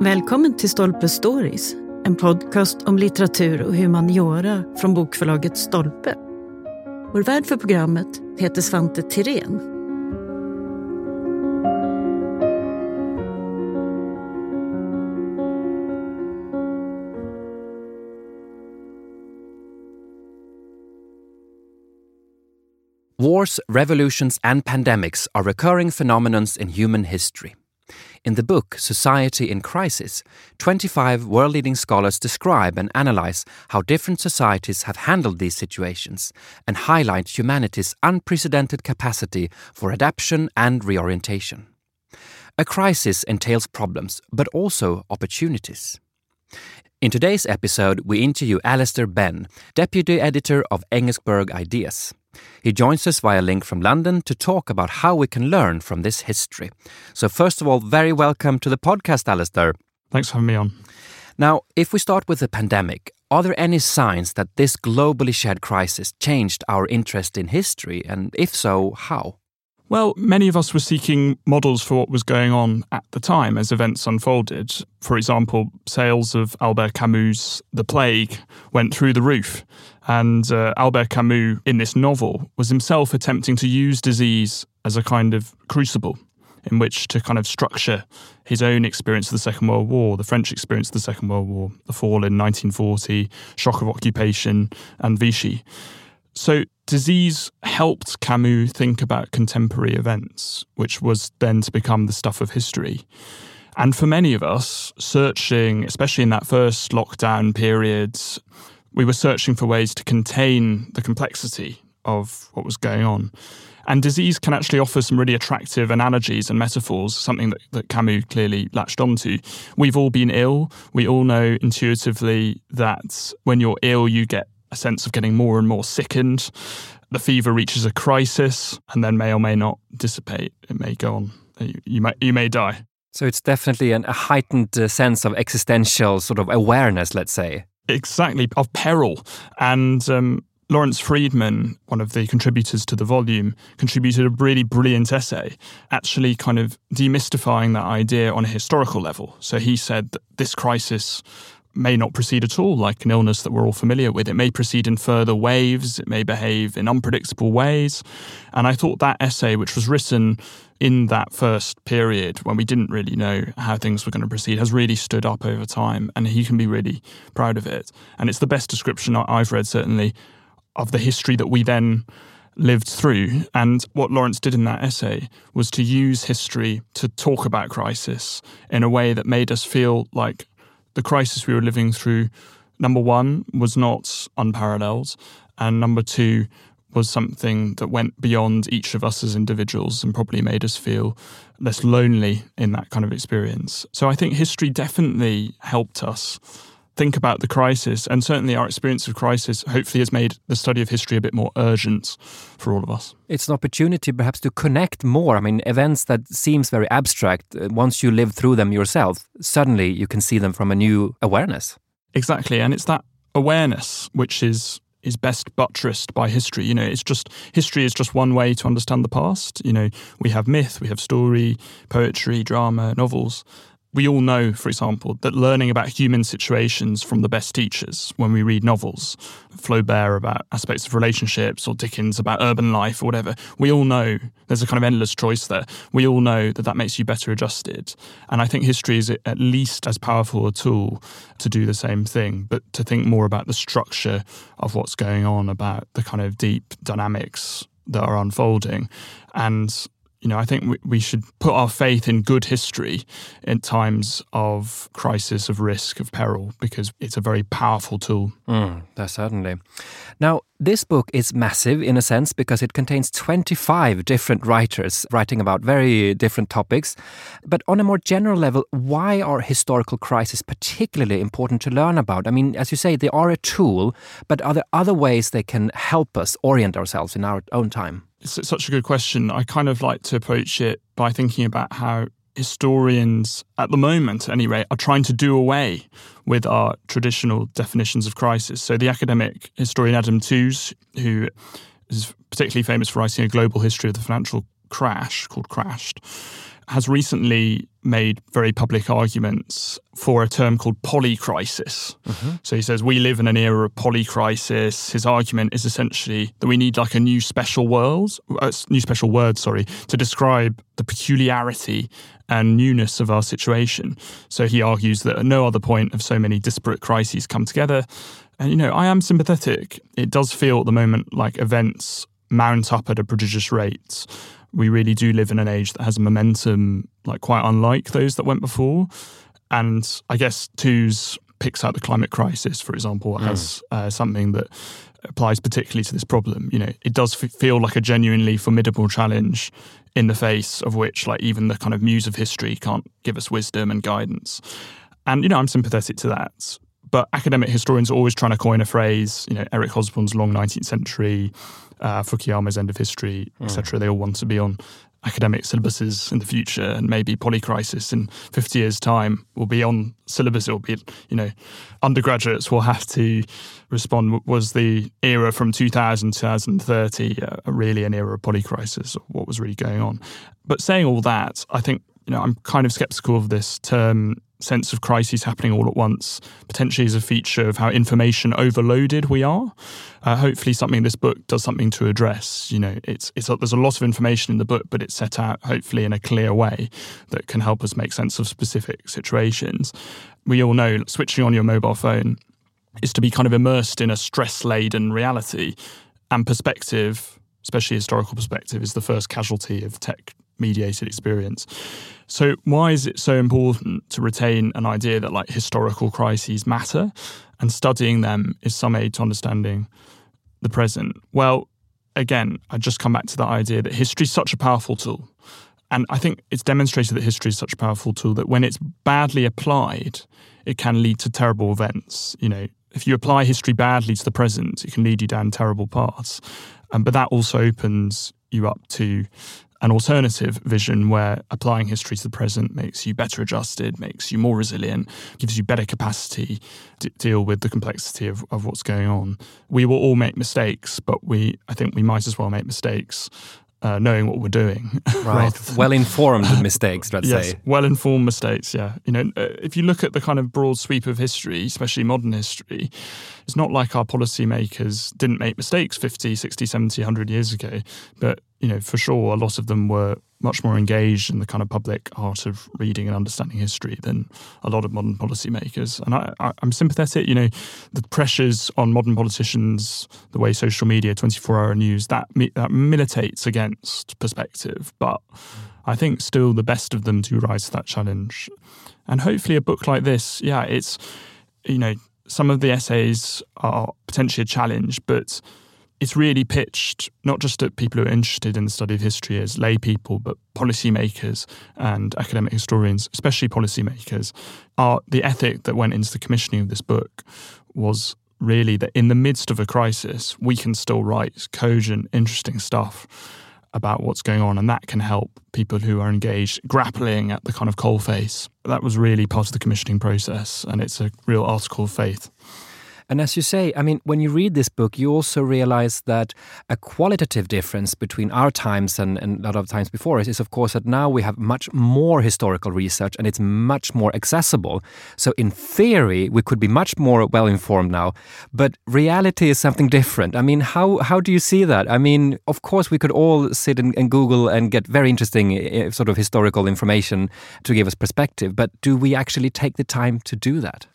Välkommen till Stolpe Stories, en podcast om litteratur och humaniora från bokförlaget Stolpe. Vår värd för programmet heter Svante Tirén. Wars, revolutions, and pandemics are recurring phenomenons in human history. In the book Society in Crisis, 25 world leading scholars describe and analyze how different societies have handled these situations and highlight humanity's unprecedented capacity for adaptation and reorientation. A crisis entails problems, but also opportunities. In today's episode, we interview Alastair Benn, deputy editor of Engelsberg Ideas. He joins us via link from London to talk about how we can learn from this history. So, first of all, very welcome to the podcast, Alastair. Thanks for having me on. Now, if we start with the pandemic, are there any signs that this globally shared crisis changed our interest in history? And if so, how? Well, many of us were seeking models for what was going on at the time as events unfolded. For example, sales of Albert Camus' The Plague went through the roof. And uh, Albert Camus, in this novel, was himself attempting to use disease as a kind of crucible in which to kind of structure his own experience of the Second World War, the French experience of the Second World War, the fall in 1940, shock of occupation, and Vichy. So, disease helped Camus think about contemporary events, which was then to become the stuff of history. And for many of us, searching, especially in that first lockdown period, we were searching for ways to contain the complexity of what was going on. And disease can actually offer some really attractive analogies and metaphors, something that, that Camus clearly latched onto. We've all been ill. We all know intuitively that when you're ill, you get a sense of getting more and more sickened. The fever reaches a crisis and then may or may not dissipate. It may go on. You, you may, you may die. So it's definitely an, a heightened uh, sense of existential sort of awareness, let's say. Exactly, of peril. And um, Lawrence Freedman, one of the contributors to the volume, contributed a really brilliant essay, actually kind of demystifying that idea on a historical level. So he said that this crisis may not proceed at all like an illness that we're all familiar with. It may proceed in further waves, it may behave in unpredictable ways. And I thought that essay, which was written in that first period when we didn't really know how things were going to proceed, has really stood up over time. And he can be really proud of it. And it's the best description I've read, certainly, of the history that we then lived through. And what Lawrence did in that essay was to use history to talk about crisis in a way that made us feel like the crisis we were living through, number one, was not unparalleled. And number two, was something that went beyond each of us as individuals and probably made us feel less lonely in that kind of experience. So I think history definitely helped us think about the crisis, and certainly our experience of crisis hopefully has made the study of history a bit more urgent for all of us. It's an opportunity perhaps to connect more. I mean, events that seems very abstract, uh, once you live through them yourself, suddenly you can see them from a new awareness. Exactly, and it's that awareness which is is best buttressed by history. You know, it's just history is just one way to understand the past. You know, we have myth, we have story, poetry, drama, novels, we all know, for example, that learning about human situations from the best teachers when we read novels, Flaubert about aspects of relationships or Dickens about urban life or whatever, we all know there's a kind of endless choice there. We all know that that makes you better adjusted. And I think history is at least as powerful a tool to do the same thing, but to think more about the structure of what's going on, about the kind of deep dynamics that are unfolding. And you know, I think we, we should put our faith in good history in times of crisis, of risk, of peril, because it's a very powerful tool. Mm, certainly. Now, this book is massive in a sense because it contains 25 different writers writing about very different topics. But on a more general level, why are historical crises particularly important to learn about? I mean, as you say, they are a tool, but are there other ways they can help us orient ourselves in our own time? It's such a good question. I kind of like to approach it by thinking about how historians, at the moment anyway, are trying to do away with our traditional definitions of crisis. So, the academic historian Adam Tooze, who is particularly famous for writing a global history of the financial crash called Crashed, has recently made very public arguments for a term called polycrisis. Mm-hmm. So he says we live in an era of polycrisis. His argument is essentially that we need like a new special world, uh, new special word, sorry, to describe the peculiarity and newness of our situation. So he argues that at no other point have so many disparate crises come together. And you know, I am sympathetic. It does feel at the moment like events mount up at a prodigious rate we really do live in an age that has a momentum like quite unlike those that went before. And I guess Tooze picks out the climate crisis, for example, mm. as uh, something that applies particularly to this problem. You know, it does f- feel like a genuinely formidable challenge in the face of which, like, even the kind of muse of history can't give us wisdom and guidance. And, you know, I'm sympathetic to that. But academic historians are always trying to coin a phrase, you know, Eric Hobsbawm's long 19th century, uh, Fukuyama's End of History, mm. etc. They all want to be on academic syllabuses in the future, and maybe Polycrisis in 50 years' time will be on syllabus. It will be, you know, undergraduates will have to respond. Was the era from 2000 to 2030 uh, really an era of polycrisis? Or what was really going on? But saying all that, I think you know I'm kind of skeptical of this term sense of crises happening all at once potentially is a feature of how information overloaded we are. Uh, hopefully, something this book does something to address. You know, it's it's there's a lot of information in the book, but it's set out hopefully in a clear way that can help us make sense of specific situations. We all know switching on your mobile phone is to be kind of immersed in a stress laden reality, and perspective, especially historical perspective, is the first casualty of tech mediated experience. So, why is it so important to retain an idea that like historical crises matter and studying them is some aid to understanding the present? Well, again, I just come back to that idea that history is such a powerful tool. And I think it's demonstrated that history is such a powerful tool that when it's badly applied, it can lead to terrible events. You know, if you apply history badly to the present, it can lead you down terrible paths. Um, but that also opens you up to an alternative vision where applying history to the present makes you better adjusted, makes you more resilient, gives you better capacity to deal with the complexity of, of what's going on. We will all make mistakes, but we I think we might as well make mistakes uh, knowing what we're doing. Right. well informed mistakes, let's yes, say. Well informed mistakes, yeah. You know, uh, if you look at the kind of broad sweep of history, especially modern history, it's not like our policymakers didn't make mistakes 50, 60, 70, 100 years ago, but you know, for sure, a lot of them were much more engaged in the kind of public art of reading and understanding history than a lot of modern policymakers. And I, am sympathetic. You know, the pressures on modern politicians, the way social media, 24-hour news, that that militates against perspective. But I think still the best of them do rise to that challenge. And hopefully, a book like this, yeah, it's you know, some of the essays are potentially a challenge, but it's really pitched not just at people who are interested in the study of history as lay people, but policymakers and academic historians, especially policymakers. Are the ethic that went into the commissioning of this book was really that in the midst of a crisis, we can still write cogent, interesting stuff about what's going on, and that can help people who are engaged grappling at the kind of coalface. That was really part of the commissioning process, and it's a real article of faith. And as you say, I mean, when you read this book, you also realize that a qualitative difference between our times and, and, a lot of times before us is, of course, that now we have much more historical research and it's much more accessible. So, in theory, we could be much more well informed now, but reality is something different. I mean, how, how do you see that? I mean, of course, we could all sit and, and Google and get very interesting eh, eh, sort of historical information to give us perspective, but do we actually take the time to do that?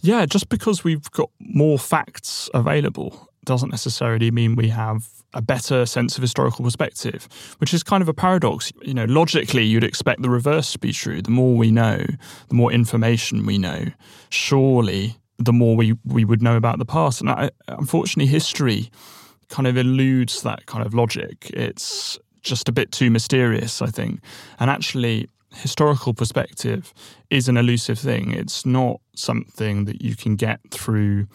Yeah, just because we've got more facts available doesn't necessarily mean we have a better sense of historical perspective, which is kind of a paradox. You know, logically, you'd expect the reverse to be true. The more we know, the more information we know, surely the more we, we would know about the past. And I, unfortunately, history kind of eludes that kind of logic. It's just a bit too mysterious, I think. And actually, historical perspective is an elusive thing. It's not something that you can get through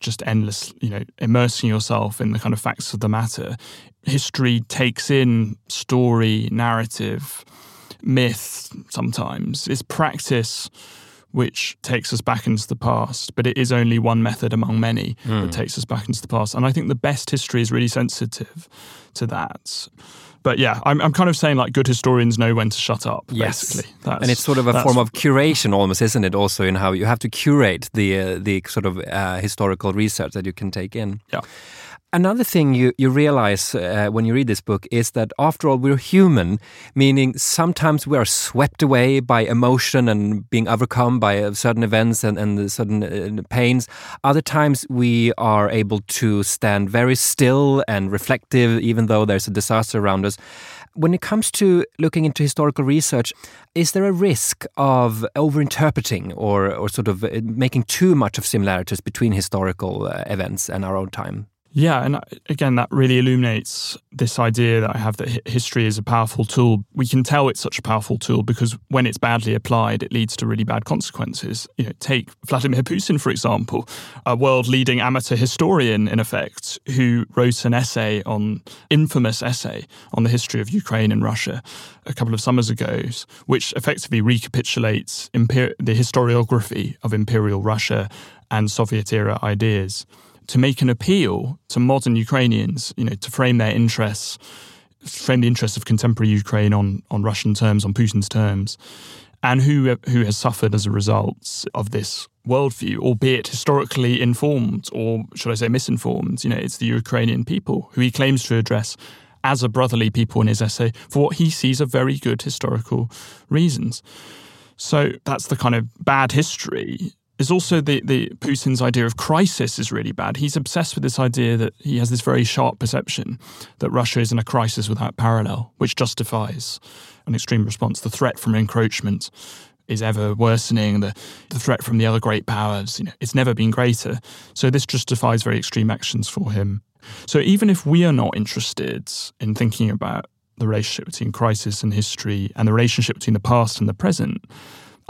just endless, you know, immersing yourself in the kind of facts of the matter. History takes in story, narrative, myth sometimes. It's practice which takes us back into the past, but it is only one method among many mm. that hmm. takes us back into the past. And I think the best history is really sensitive to that. But yeah, I'm, I'm kind of saying like good historians know when to shut up. Yes, basically. That's, and it's sort of a form of curation, almost, isn't it? Also, in how you have to curate the uh, the sort of uh, historical research that you can take in. Yeah. Another thing you, you realize uh, when you read this book is that after all, we're human, meaning sometimes we are swept away by emotion and being overcome by uh, certain events and, and certain uh, pains. Other times we are able to stand very still and reflective, even though there's a disaster around us. When it comes to looking into historical research, is there a risk of overinterpreting or, or sort of uh, making too much of similarities between historical uh, events and our own time? Yeah, and uh, again, that really illuminates this idea that I have that history is a powerful tool. We can tell it's such a powerful tool because when it's badly applied, it leads to really bad consequences. You know, take Vladimir Putin, for example, a world leading amateur historian, in effect, who wrote an essay on, infamous essay on the history of Ukraine and Russia a couple of summers ago, which effectively recapitulates imper- the historiography of imperial Russia and Soviet era ideas to make an appeal to modern Ukrainians, you know, to frame their interests, frame the interests of contemporary Ukraine on, on Russian terms, on Putin's terms, and who who has suffered as a result of this worldview, albeit historically informed or should I say misinformed. You know, it's the Ukrainian people who he claims to address as a brotherly people in his essay for what he sees are very good historical reasons. So that's the kind of bad history there's also the, the Putin's idea of crisis is really bad. He's obsessed with this idea that he has this very sharp perception that Russia is in a crisis without parallel, which justifies an extreme response. The threat from encroachment is ever worsening. The, the threat from the other great powers, you know, it's never been greater. So this justifies very extreme actions for him. So even if we are not interested in thinking about the relationship between crisis and history and the relationship between the past and the present,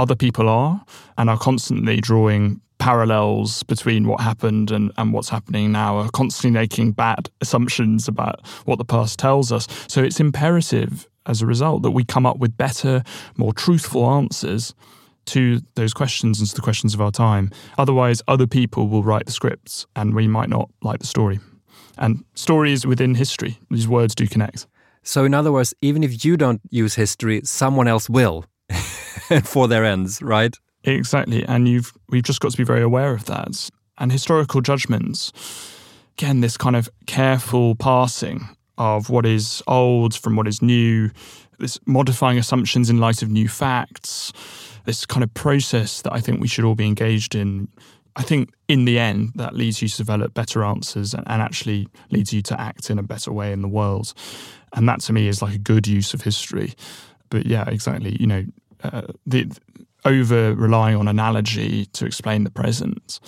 other people are and are constantly drawing parallels between what happened and, and what's happening now, are constantly making bad assumptions about what the past tells us. So it's imperative as a result that we come up with better, more truthful answers to those questions and to the questions of our time. Otherwise, other people will write the scripts and we might not like the story. And stories within history, these words do connect. So, in other words, even if you don't use history, someone else will. for their ends, right? Exactly. And you've we've just got to be very aware of that. And historical judgments, again, this kind of careful passing of what is old from what is new, this modifying assumptions in light of new facts, this kind of process that I think we should all be engaged in. I think in the end, that leads you to develop better answers and, and actually leads you to act in a better way in the world. And that to me is like a good use of history. But yeah, exactly. You know, uh, the over relying on analogy to explain the present.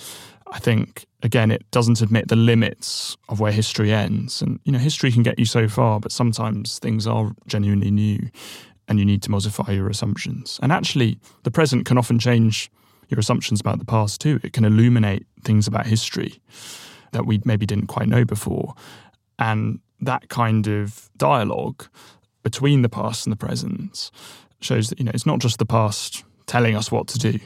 I think again it doesn't admit the limits of where history ends, and you know history can get you so far, but sometimes things are genuinely new, and you need to modify your assumptions. And actually, the present can often change your assumptions about the past too. It can illuminate things about history that we maybe didn't quite know before, and that kind of dialogue between the past and the present shows that you know it's not just the past telling us what to do;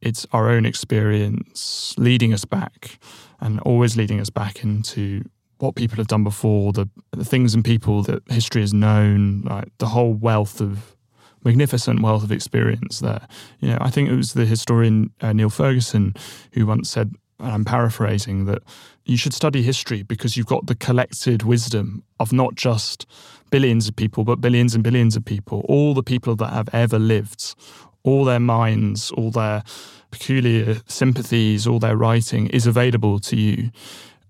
it's our own experience leading us back, and always leading us back into what people have done before, the the things and people that history has known, like the whole wealth of magnificent wealth of experience there. You know, I think it was the historian uh, Niall Ferguson who once said, and I'm paraphrasing, that you should study history because you've got the collected wisdom of not just billions of people, but billions and billions of people, all the people that have ever lived, all their minds, all their peculiar sympathies, all their writing is available to you.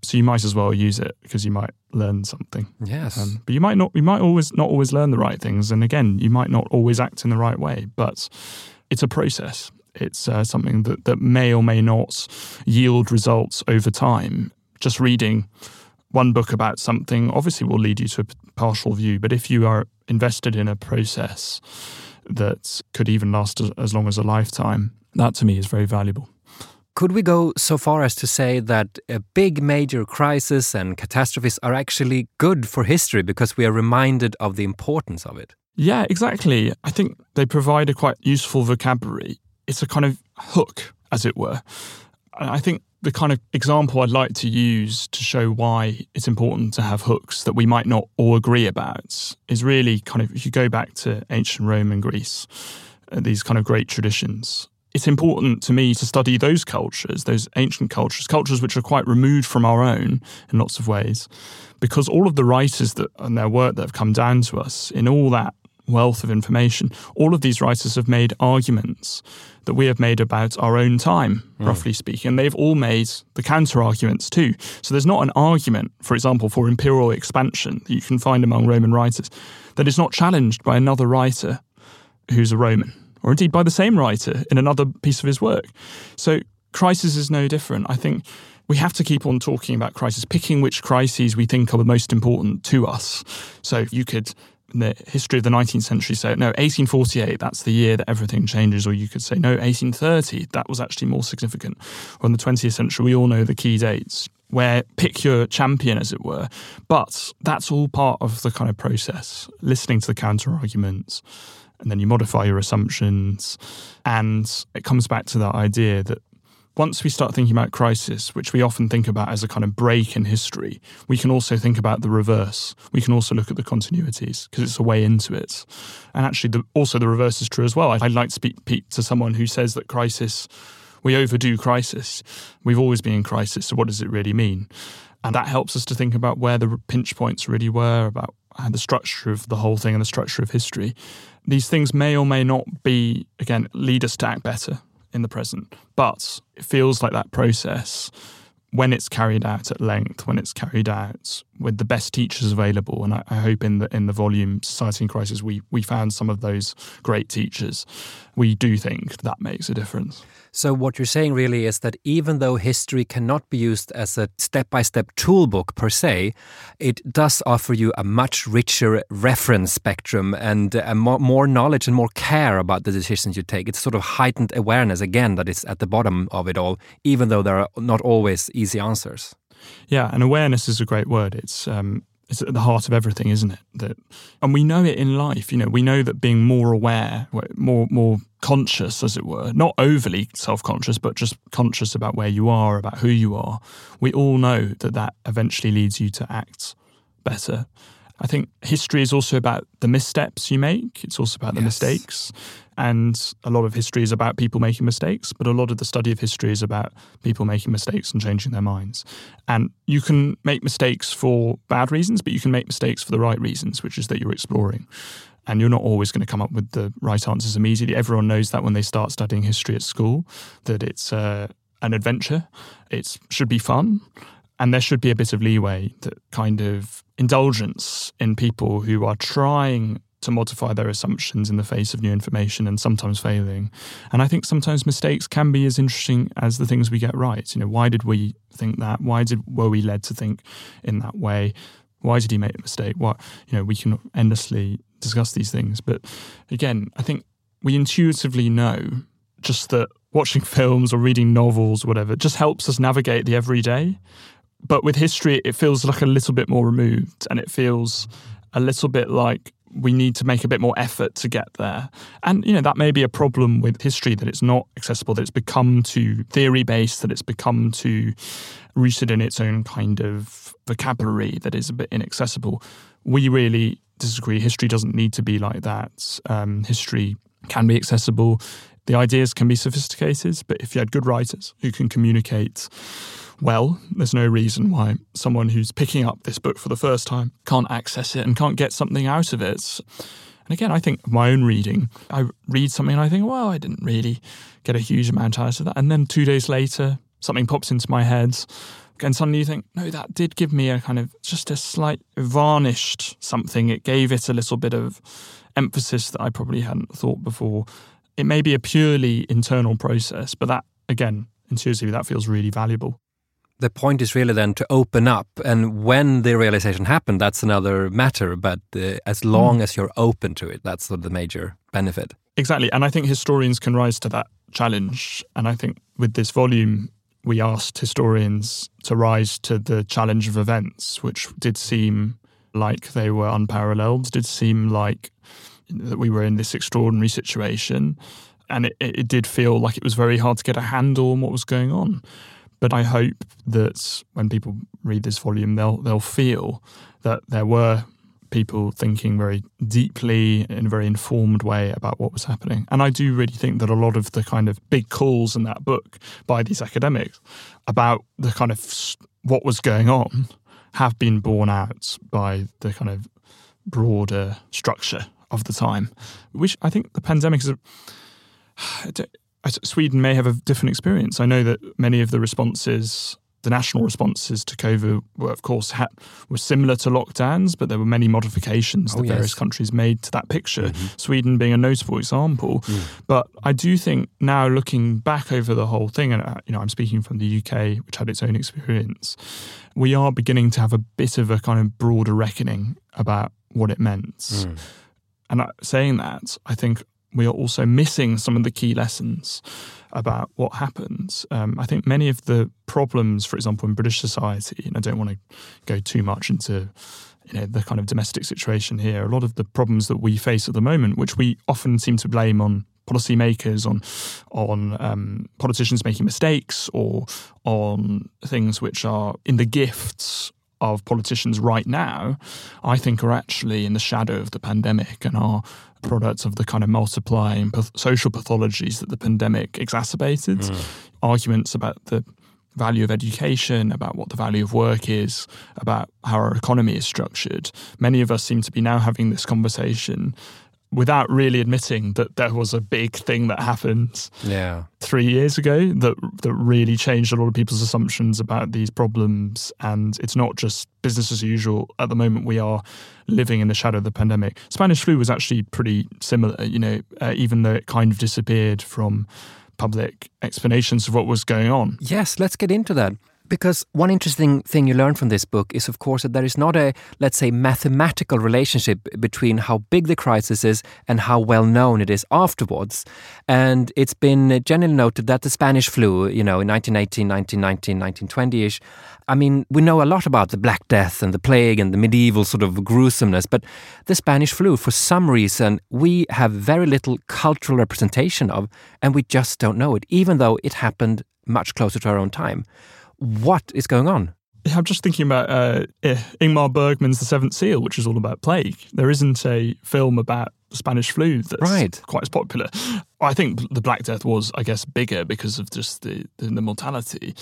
So you might as well use it because you might learn something. Yes. Um, but you might not. You might always not always learn the right things, and again, you might not always act in the right way. But it's a process. It's uh, something that that may or may not yield results over time. Just reading one book about something obviously will lead you to a partial view, but if you are invested in a process that could even last as long as a lifetime, that to me is very valuable. Could we go so far as to say that a big major crisis and catastrophes are actually good for history because we are reminded of the importance of it? Yeah, exactly. I think they provide a quite useful vocabulary. It's a kind of hook, as it were. I think the kind of example I'd like to use to show why it's important to have hooks that we might not all agree about is really kind of if you go back to ancient Rome and Greece, uh, these kind of great traditions. It's important to me to study those cultures, those ancient cultures, cultures which are quite removed from our own in lots of ways, because all of the writers that and their work that have come down to us in all that wealth of information, all of these writers have made arguments that we have made about our own time, mm. roughly speaking. And they've all made the counter arguments too. So there's not an argument, for example, for imperial expansion that you can find among Roman writers that is not challenged by another writer who's a Roman, or indeed by the same writer in another piece of his work. So crisis is no different. I think we have to keep on talking about crisis, picking which crises we think are the most important to us. So you could the history of the 19th century say, no, 1848, that's the year that everything changes. Or you could say, no, 1830, that was actually more significant. Or in the 20th century, we all know the key dates where pick your champion, as it were. But that's all part of the kind of process, listening to the counter arguments. And then you modify your assumptions. And it comes back to that idea that once we start thinking about crisis, which we often think about as a kind of break in history, we can also think about the reverse. We can also look at the continuities because it's a way into it. And actually, the, also the reverse is true as well. I'd like to speak to someone who says that crisis, we overdo crisis. We've always been in crisis. So what does it really mean? And that helps us to think about where the pinch points really were, about uh, the structure of the whole thing and the structure of history. These things may or may not be, again, lead us to act better in the present. But it feels like that process, when it's carried out at length, when it's carried out with the best teachers available, and I, I hope in the in the volume Society in Crisis we we found some of those great teachers. We do think that makes a difference. So, what you're saying really is that even though history cannot be used as a step by step toolbook per se, it does offer you a much richer reference spectrum and a more, more knowledge and more care about the decisions you take. It's sort of heightened awareness, again, that is at the bottom of it all, even though there are not always easy answers. Yeah, and awareness is a great word. It's um, it's at the heart of everything, isn't it? That, and we know it in life. You know, we know that being more aware, more more conscious, as it were, not overly self-conscious, but just conscious about where you are, about who you are. We all know that that eventually leads you to act better. I think history is also about the missteps you make. It's also about the yes. mistakes. And a lot of history is about people making mistakes, but a lot of the study of history is about people making mistakes and changing their minds. And you can make mistakes for bad reasons, but you can make mistakes for the right reasons, which is that you're exploring. And you're not always going to come up with the right answers immediately. Everyone knows that when they start studying history at school, that it's uh, an adventure. It should be fun. And there should be a bit of leeway, that kind of indulgence in people who are trying to modify their assumptions in the face of new information and sometimes failing. And I think sometimes mistakes can be as interesting as the things we get right. You know, why did we think that? Why did were we led to think in that way? Why did he make a mistake? What you know, we can endlessly discuss these things. But again, I think we intuitively know just that watching films or reading novels or whatever just helps us navigate the everyday. But with history, it feels like a little bit more removed and it feels a little bit like we need to make a bit more effort to get there. And, you know, that may be a problem with history that it's not accessible, that it's become too theory based, that it's become too rooted in its own kind of vocabulary that is a bit inaccessible. We really disagree. History doesn't need to be like that. Um, history can be accessible. The ideas can be sophisticated, but if you had good writers who can communicate well, there's no reason why someone who's picking up this book for the first time can't access it and can't get something out of it. And again, I think my own reading, I read something and I think, well, I didn't really get a huge amount out of that. And then two days later, something pops into my head. And suddenly you think, no, that did give me a kind of just a slight varnished something. It gave it a little bit of emphasis that I probably hadn't thought before. It may be a purely internal process, but that, again, intuitively, that feels really valuable the point is really then to open up. And when the realization happened that's another matter but uh, as long mm. as you're open to it that's sort of the major benefit. Exactly. And i think historians can rise to that challenge. And i think with this volume we asked historians to rise to the challenge of events which did seem like they were unparalleled did seem like that we were in this extraordinary situation. And it, it did feel like it was very hard to get a handle on what was going on But I hope that when people read this volume, they'll they'll feel that there were people thinking very deeply in a very informed way about what was happening. And I do really think that a lot of the kind of big calls in that book by these academics about the kind of what was going on have been borne out by the kind of broader structure of the time, which I think the pandemic is a. Sweden may have a different experience. I know that many of the responses the national responses to COVID were, of course, had, were similar to lockdowns, but there were many modifications oh, that yes. various countries made to that picture. Mm-hmm. Sweden being a notable example. Mm. But I do think now, looking back over the whole thing, and uh, you know, I'm speaking from the UK, which had its own experience, we are beginning to have a bit of a kind of broader reckoning about what it meant. Mm. And saying that, I think we are also missing some of the key lessons about what happens. Um, I think many of the problems, for example, in British society, and I don't want to go too much into you know the kind of domestic situation here. A lot of the problems that we face at the moment, which we often seem to blame on policymakers, on on um, politicians making mistakes, or on things which are in the gifts of politicians right now, I think are actually in the shadow of the pandemic and are products of the kind of multiplying social pathologies that the pandemic exacerbated. Mm. Arguments about the value of education, about what the value of work is, about how our economy is structured. Many of us seem to be now having this conversation without really admitting that there was a big thing that happened yeah. three years ago that that really changed a lot of people's assumptions about these problems. And it's not just business as usual. At the moment, we are living in the shadow of the pandemic. Spanish flu was actually pretty similar, you know, uh, even though it kind of disappeared from public explanations of what was going on. Yes, let's get into that. Because one interesting thing you learn from this book is, of course, that there is not a, let's say, mathematical relationship between how big the crisis is and how well known it is afterwards. And it's been generally noted that the Spanish flu, you know, in 1918, 1919, 1920 ish, I mean, we know a lot about the Black Death and the plague and the medieval sort of gruesomeness, but the Spanish flu, for some reason, we have very little cultural representation of, and we just don't know it, even though it happened much closer to our own time. What is going on? I'm just thinking about uh, Ingmar Bergman's The Seventh Seal, which is all about plague. There isn't a film about the Spanish flu that's right. quite as popular. I think the Black Death was, I guess, bigger because of just the, the, the mortality.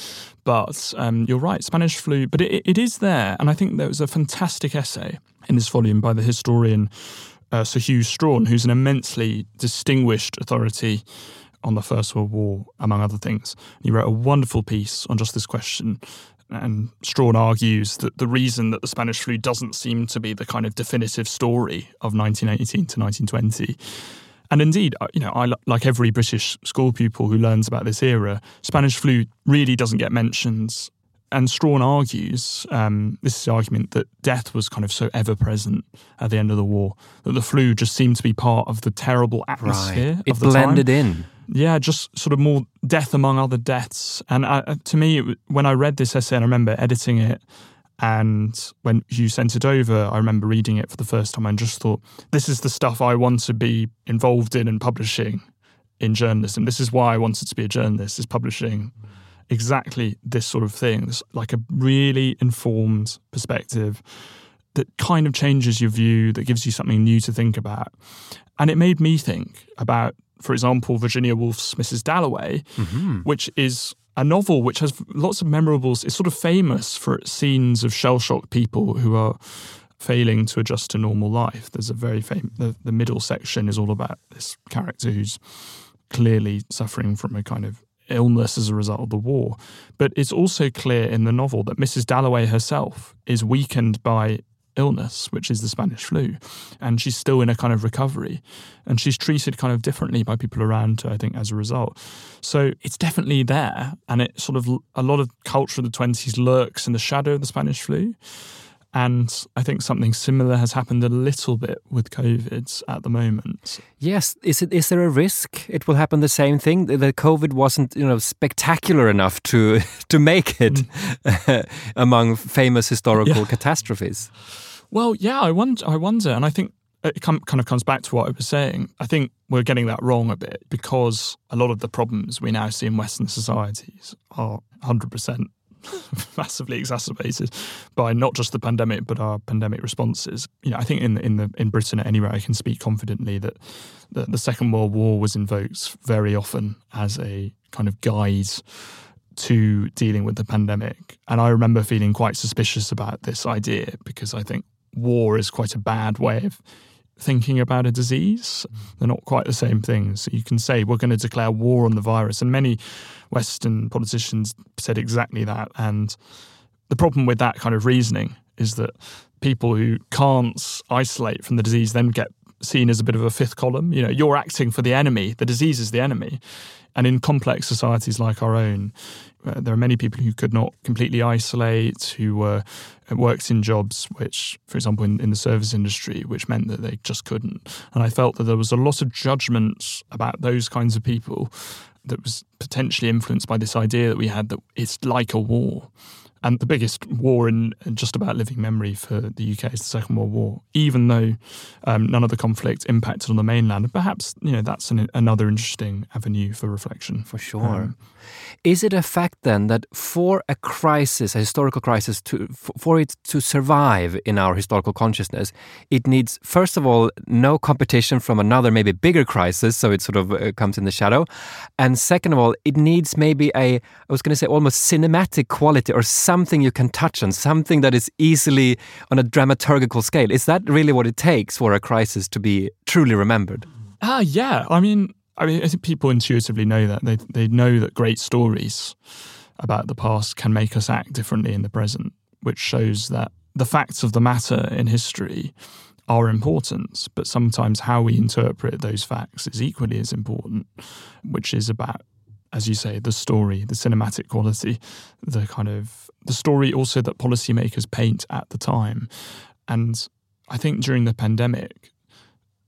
But um, you're right, Spanish flu, but it, it is there. And I think there was a fantastic essay in this volume by the historian uh, Sir Hew Strachan, who's an immensely distinguished authority on the First World War, among other things. He wrote a wonderful piece on just this question and Strachan argues that the reason that the Spanish flu doesn't seem to be the kind of definitive story of 1918 to 1920. And indeed, uh, you know, I like every British school pupil who learns about this era, Spanish flu really doesn't get mentioned. And Strachan argues, um, this is the argument that death was kind of so ever present at the end of the war that the flu just seemed to be part of the terrible atmosphere. Right. It the blended time. in yeah, just sort of more death among other deaths. And I, uh, to me, when I read this essay, and I remember editing it, and when you sent it over, I remember reading it for the first time and just thought, this is the stuff I want to be involved in and publishing in journalism. This is why I wanted to be a journalist, is publishing exactly this sort of thing. It's like a really informed perspective that kind of changes your view, that gives you something new to think about. And it made me think about for example, Virginia Woolf's Mrs. Dalloway, mm-hmm. which is a novel which has lots of memorables. It's sort of famous for its scenes of shell shocked people who are failing to adjust to normal life. There's a very famous, the, the middle section is all about this character who's clearly suffering from a kind of illness as a result of the war. But it's also clear in the novel that Mrs. Dalloway herself is weakened by illness, which is the Spanish flu. And she's still in a kind of recovery. And she's treated kind of differently by people around her, I think, as a result. So it's definitely there. And it sort of, a lot of culture of the 20s lurks in the shadow of the Spanish flu. And I think something similar has happened a little bit with COVID at the moment. Yes, is it is there a risk it will happen the same thing? That COVID wasn't you know spectacular enough to to make it mm. among famous historical yeah. catastrophes. Well, yeah, I wonder. I wonder, and I think it kind of comes back to what I was saying. I think we're getting that wrong a bit because a lot of the problems we now see in Western societies are 100% massively exacerbated by not just the pandemic but our pandemic responses. You know, I think in in the in Britain anyway, I can speak confidently that the, the Second World War was invoked very often as a kind of guide to dealing with the pandemic. And I remember feeling quite suspicious about this idea because I think war is quite a bad way of thinking about a disease. Mm. They're not quite the same things. So you can say we're going to declare war on the virus, and many Western politicians said exactly that. And the problem with that kind of reasoning is that people who can't isolate from the disease then get seen as a bit of a fifth column. You know, you're acting for the enemy. The disease is the enemy. And in complex societies like our own, uh, there are many people who could not completely isolate, who uh, worked in jobs which, for example, in, in the service industry, which meant that they just couldn't. And I felt that there was a lot of judgment about those kinds of people that was potentially influenced by this idea that we had that it's like a war. And the biggest war in just about living memory for the UK is the Second World War, even though um, none of the conflict impacted on the mainland. And perhaps you know that's an, another interesting avenue for reflection. For sure. Um, is it a fact then that for a crisis, a historical crisis, to for it to survive in our historical consciousness, it needs first of all no competition from another maybe bigger crisis, so it sort of uh, comes in the shadow, and second of all, it needs maybe a I was going to say almost cinematic quality or something you can touch on, something that is easily on a dramaturgical scale. Is that really what it takes for a crisis to be truly remembered? Ah, yeah. I mean, I mean, I think people intuitively know that. They, they know that great stories about the past can make us act differently in the present, which shows that the facts of the matter in history are important, but sometimes how we interpret those facts is equally as important, which is about, as you say, the story, the cinematic quality, the kind of the story also that policymakers paint at the time. And I think during the pandemic,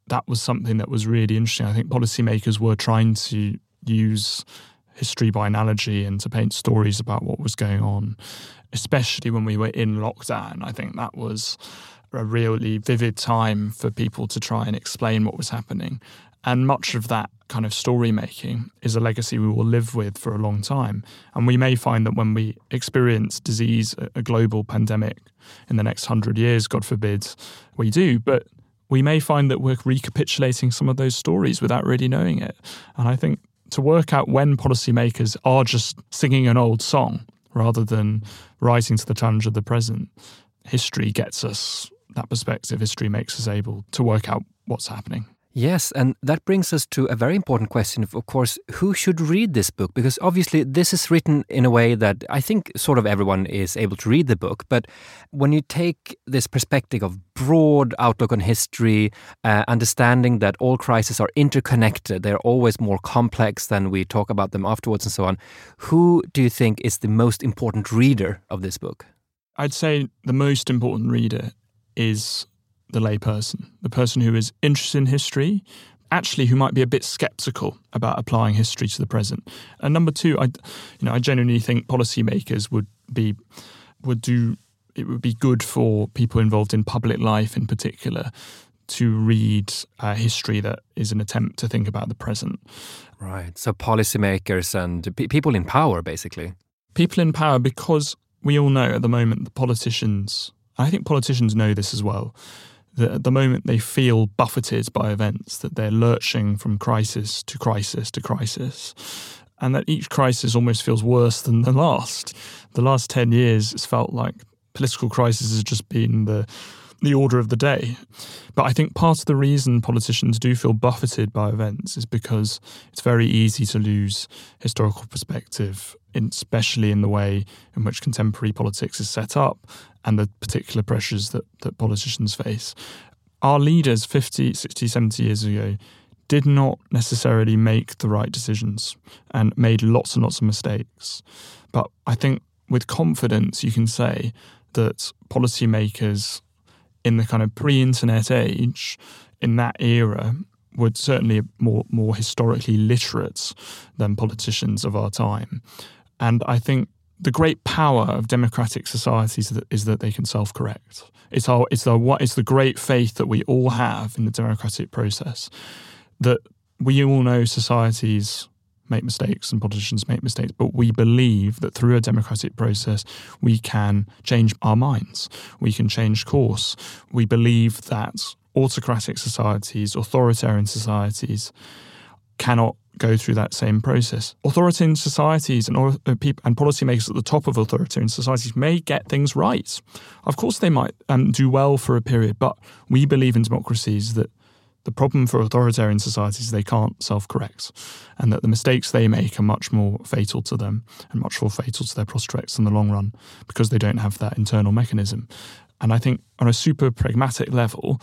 that was something that was really interesting. I think policymakers were trying to use history by analogy and to paint stories about what was going on, especially when we were in lockdown. I think that was a really vivid time for people to try and explain what was happening. And much of that kind of story making is a legacy we will live with for a long time. And we may find that when we experience disease, a global pandemic in the next hundred years, God forbid, we do. But we may find that we're recapitulating some of those stories without really knowing it. And I think to work out when policymakers are just singing an old song rather than rising to the challenge of the present, history gets us that perspective. History makes us able to work out what's happening. Yes, and that brings us to a very important question of, of course, who should read this book? Because obviously, this is written in a way that I think sort of everyone is able to read the book. But when you take this perspective of broad outlook on history, uh, understanding that all crises are interconnected, they're always more complex than we talk about them afterwards and so on, who do you think is the most important reader of this book? I'd say the most important reader is the layperson, the person who is interested in history, actually who might be a bit skeptical about applying history to the present. And number two, I, you know, I genuinely think policymakers would be would do it would be good for people involved in public life in particular to read uh, history that is an attempt to think about the present. Right. So policymakers and people in power, basically. People in power, because we all know at the moment the politicians. I think politicians know this as well that at the moment they feel buffeted by events, that they're lurching from crisis to crisis to crisis, and that each crisis almost feels worse than the last. The last 10 years, it's felt like political crisis has just been the the order of the day. But I think part of the reason politicians do feel buffeted by events is because it's very easy to lose historical perspective, especially in the way in which contemporary politics is set up and the particular pressures that, that politicians face. Our leaders 50, 60, 70 years ago did not necessarily make the right decisions and made lots and lots of mistakes. But I think with confidence, you can say that policymakers in the kind of pre internet age, in that era, were certainly more, more historically literate than politicians of our time. And I think the great power of democratic societies is that they can self-correct. It's our it's the what it's the great faith that we all have in the democratic process that we all know societies make mistakes and politicians make mistakes, but we believe that through a democratic process we can change our minds, we can change course. We believe that autocratic societies, authoritarian societies cannot go through that same process. Authoritarian societies and, uh, people, and policymakers at the top of authoritarian societies may get things right. Of course, they might um, do well for a period, but we believe in democracies that the problem for authoritarian societies is they can't self correct, and that the mistakes they make are much more fatal to them and much more fatal to their prospects in the long run because they don't have that internal mechanism. And I think on a super pragmatic level,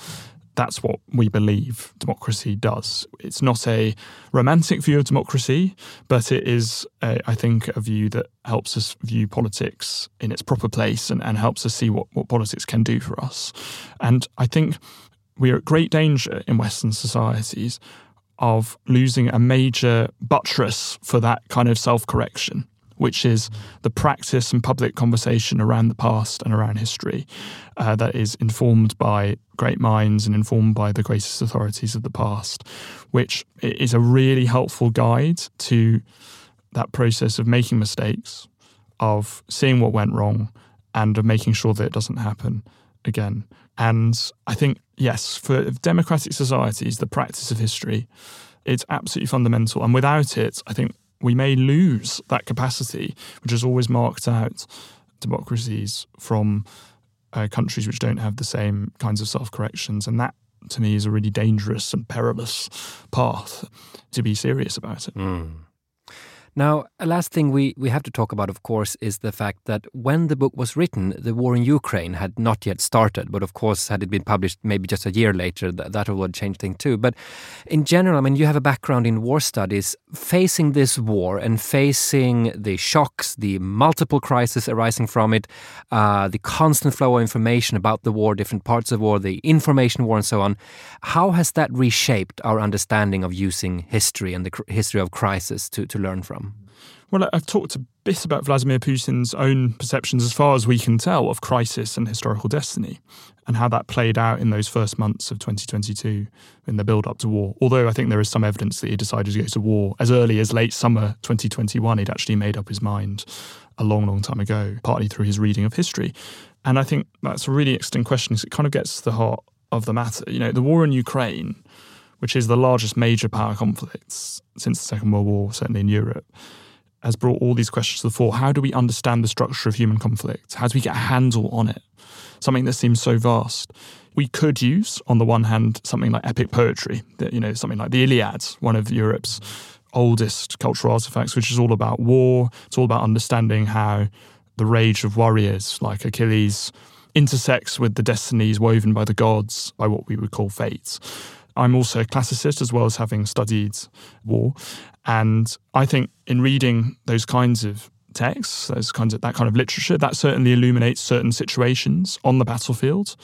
that's what we believe democracy does. It's not a romantic view of democracy, but it is, a, I think, a view that helps us view politics in its proper place and, and helps us see what, what politics can do for us. And I think we are at great danger in Western societies of losing a major buttress for that kind of self correction which is the practice and public conversation around the past and around history uh, that is informed by great minds and informed by the greatest authorities of the past, which is a really helpful guide to that process of making mistakes, of seeing what went wrong, and of making sure that it doesn't happen again. And I think, yes, for democratic societies, the practice of history, it's absolutely fundamental. And without it, I think we may lose that capacity, which has always marked out democracies from uh, countries which don't have the same kinds of self corrections. And that, to me, is a really dangerous and perilous path to be serious about it. Mm. Now, a last thing we, we have to talk about, of course, is the fact that when the book was written, the war in Ukraine had not yet started. But of course, had it been published maybe just a year later, that, that would change things too. But in general, I mean, you have a background in war studies. Facing this war and facing the shocks, the multiple crises arising from it, uh, the constant flow of information about the war, different parts of war, the information war, and so on, how has that reshaped our understanding of using history and the history of crisis to, to learn from? Well, I've talked a bit about Vladimir Putin's own perceptions, as far as we can tell, of crisis and historical destiny, and how that played out in those first months of 2022 in the build up to war. Although I think there is some evidence that he decided to go to war as early as late summer 2021, he'd actually made up his mind a long, long time ago, partly through his reading of history. And I think that's a really interesting question because it kind of gets to the heart of the matter. You know, the war in Ukraine, which is the largest major power conflict since the Second World War, certainly in Europe has brought all these questions to the fore. How do we understand the structure of human conflict? How do we get a handle on it? Something that seems so vast. We could use, on the one hand, something like epic poetry, that, you know, something like the Iliad, one of Europe's oldest cultural artifacts, which is all about war. It's all about understanding how the rage of warriors like Achilles intersects with the destinies woven by the gods, by what we would call fates. I'm also a classicist as well as having studied war. And I think in reading those kinds of texts, those kinds of that kind of literature, that certainly illuminates certain situations on the battlefield.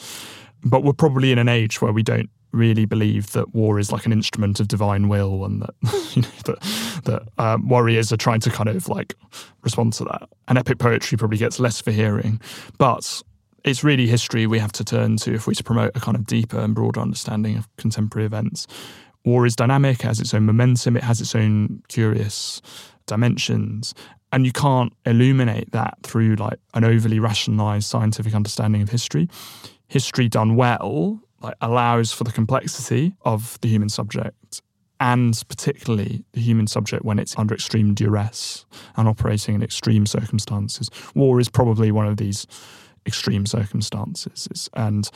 But we're probably in an age where we don't really believe that war is like an instrument of divine will and that you know that that um, warriors are trying to kind of like respond to that. And epic poetry probably gets less for hearing, but it's really history we have to turn to if we're to promote a kind of deeper and broader understanding of contemporary events. War is dynamic, it has its own momentum, it has its own curious dimensions. And you can't illuminate that through like an overly rationalized scientific understanding of history. History done well like allows for the complexity of the human subject and particularly the human subject when it's under extreme duress and operating in extreme circumstances. War is probably one of these extreme circumstances. And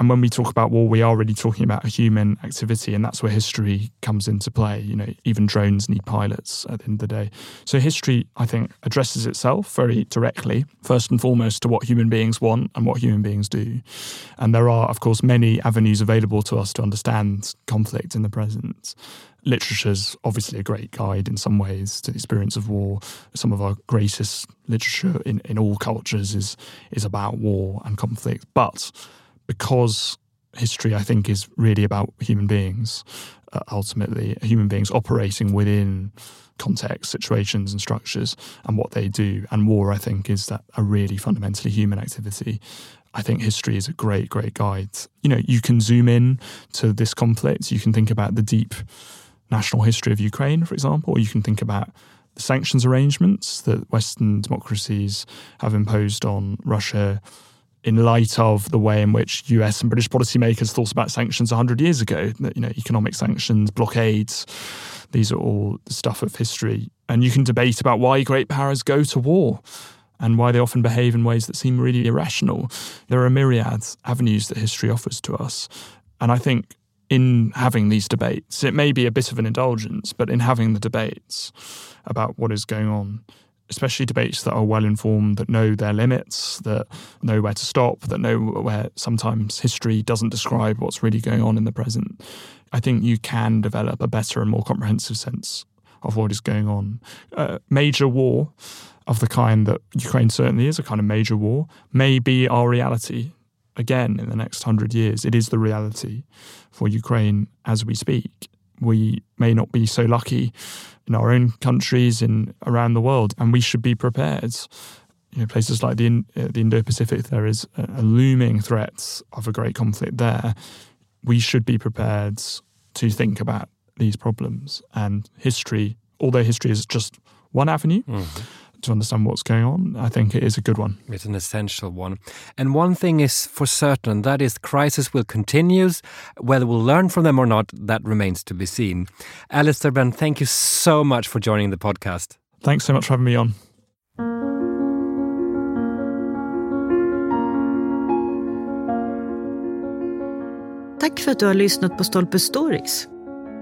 and when we talk about war, we are really talking about human activity, and that's where history comes into play. You know, even drones need pilots at the end of the day. So history, I think, addresses itself very directly, first and foremost, to what human beings want and what human beings do. And there are, of course, many avenues available to us to understand conflict in the present. Literature is obviously a great guide in some ways to the experience of war. Some of our greatest literature in, in all cultures is is about war and conflict. But because history, I think, is really about human beings, uh, ultimately human beings operating within context, situations, and structures, and what they do. And war, I think, is that a really fundamentally human activity. I think history is a great, great guide. You know, you can zoom in to this conflict. You can think about the deep national history of Ukraine, for example, or you can think about the sanctions arrangements that Western democracies have imposed on Russia in light of the way in which US and British policymakers thought about sanctions 100 years ago, you know, economic sanctions, blockades, these are all the stuff of history. And you can debate about why great powers go to war and why they often behave in ways that seem really irrational. There are a myriad avenues that history offers to us. And I think in having these debates, it may be a bit of an indulgence, but in having the debates about what is going on, especially debates that are well informed, that know their limits, that know where to stop, that know where sometimes history doesn't describe what's really going on in the present. I think you can develop a better and more comprehensive sense of what is going on. A major war of the kind that Ukraine certainly is, a kind of major war, may be our reality again in the next hundred years. It is the reality for Ukraine as we speak. We may not be so lucky in our own countries and around the world, and we should be prepared. You know, places like the uh, the Indo-Pacific, there is a, looming threat of a great conflict there. We should be prepared to think about these problems. And history, although history is just one avenue, mm-hmm to understand what's going on, I think it is a good one. It's an essential one. And one thing is for certain that is, crisis will continue. Whether we'll learn from them or not, that remains to be seen. Alastair Benn, thank you so much for joining the podcast. Thanks so much for having me on. Tack för att du har lyssnat på Stolpe Stories.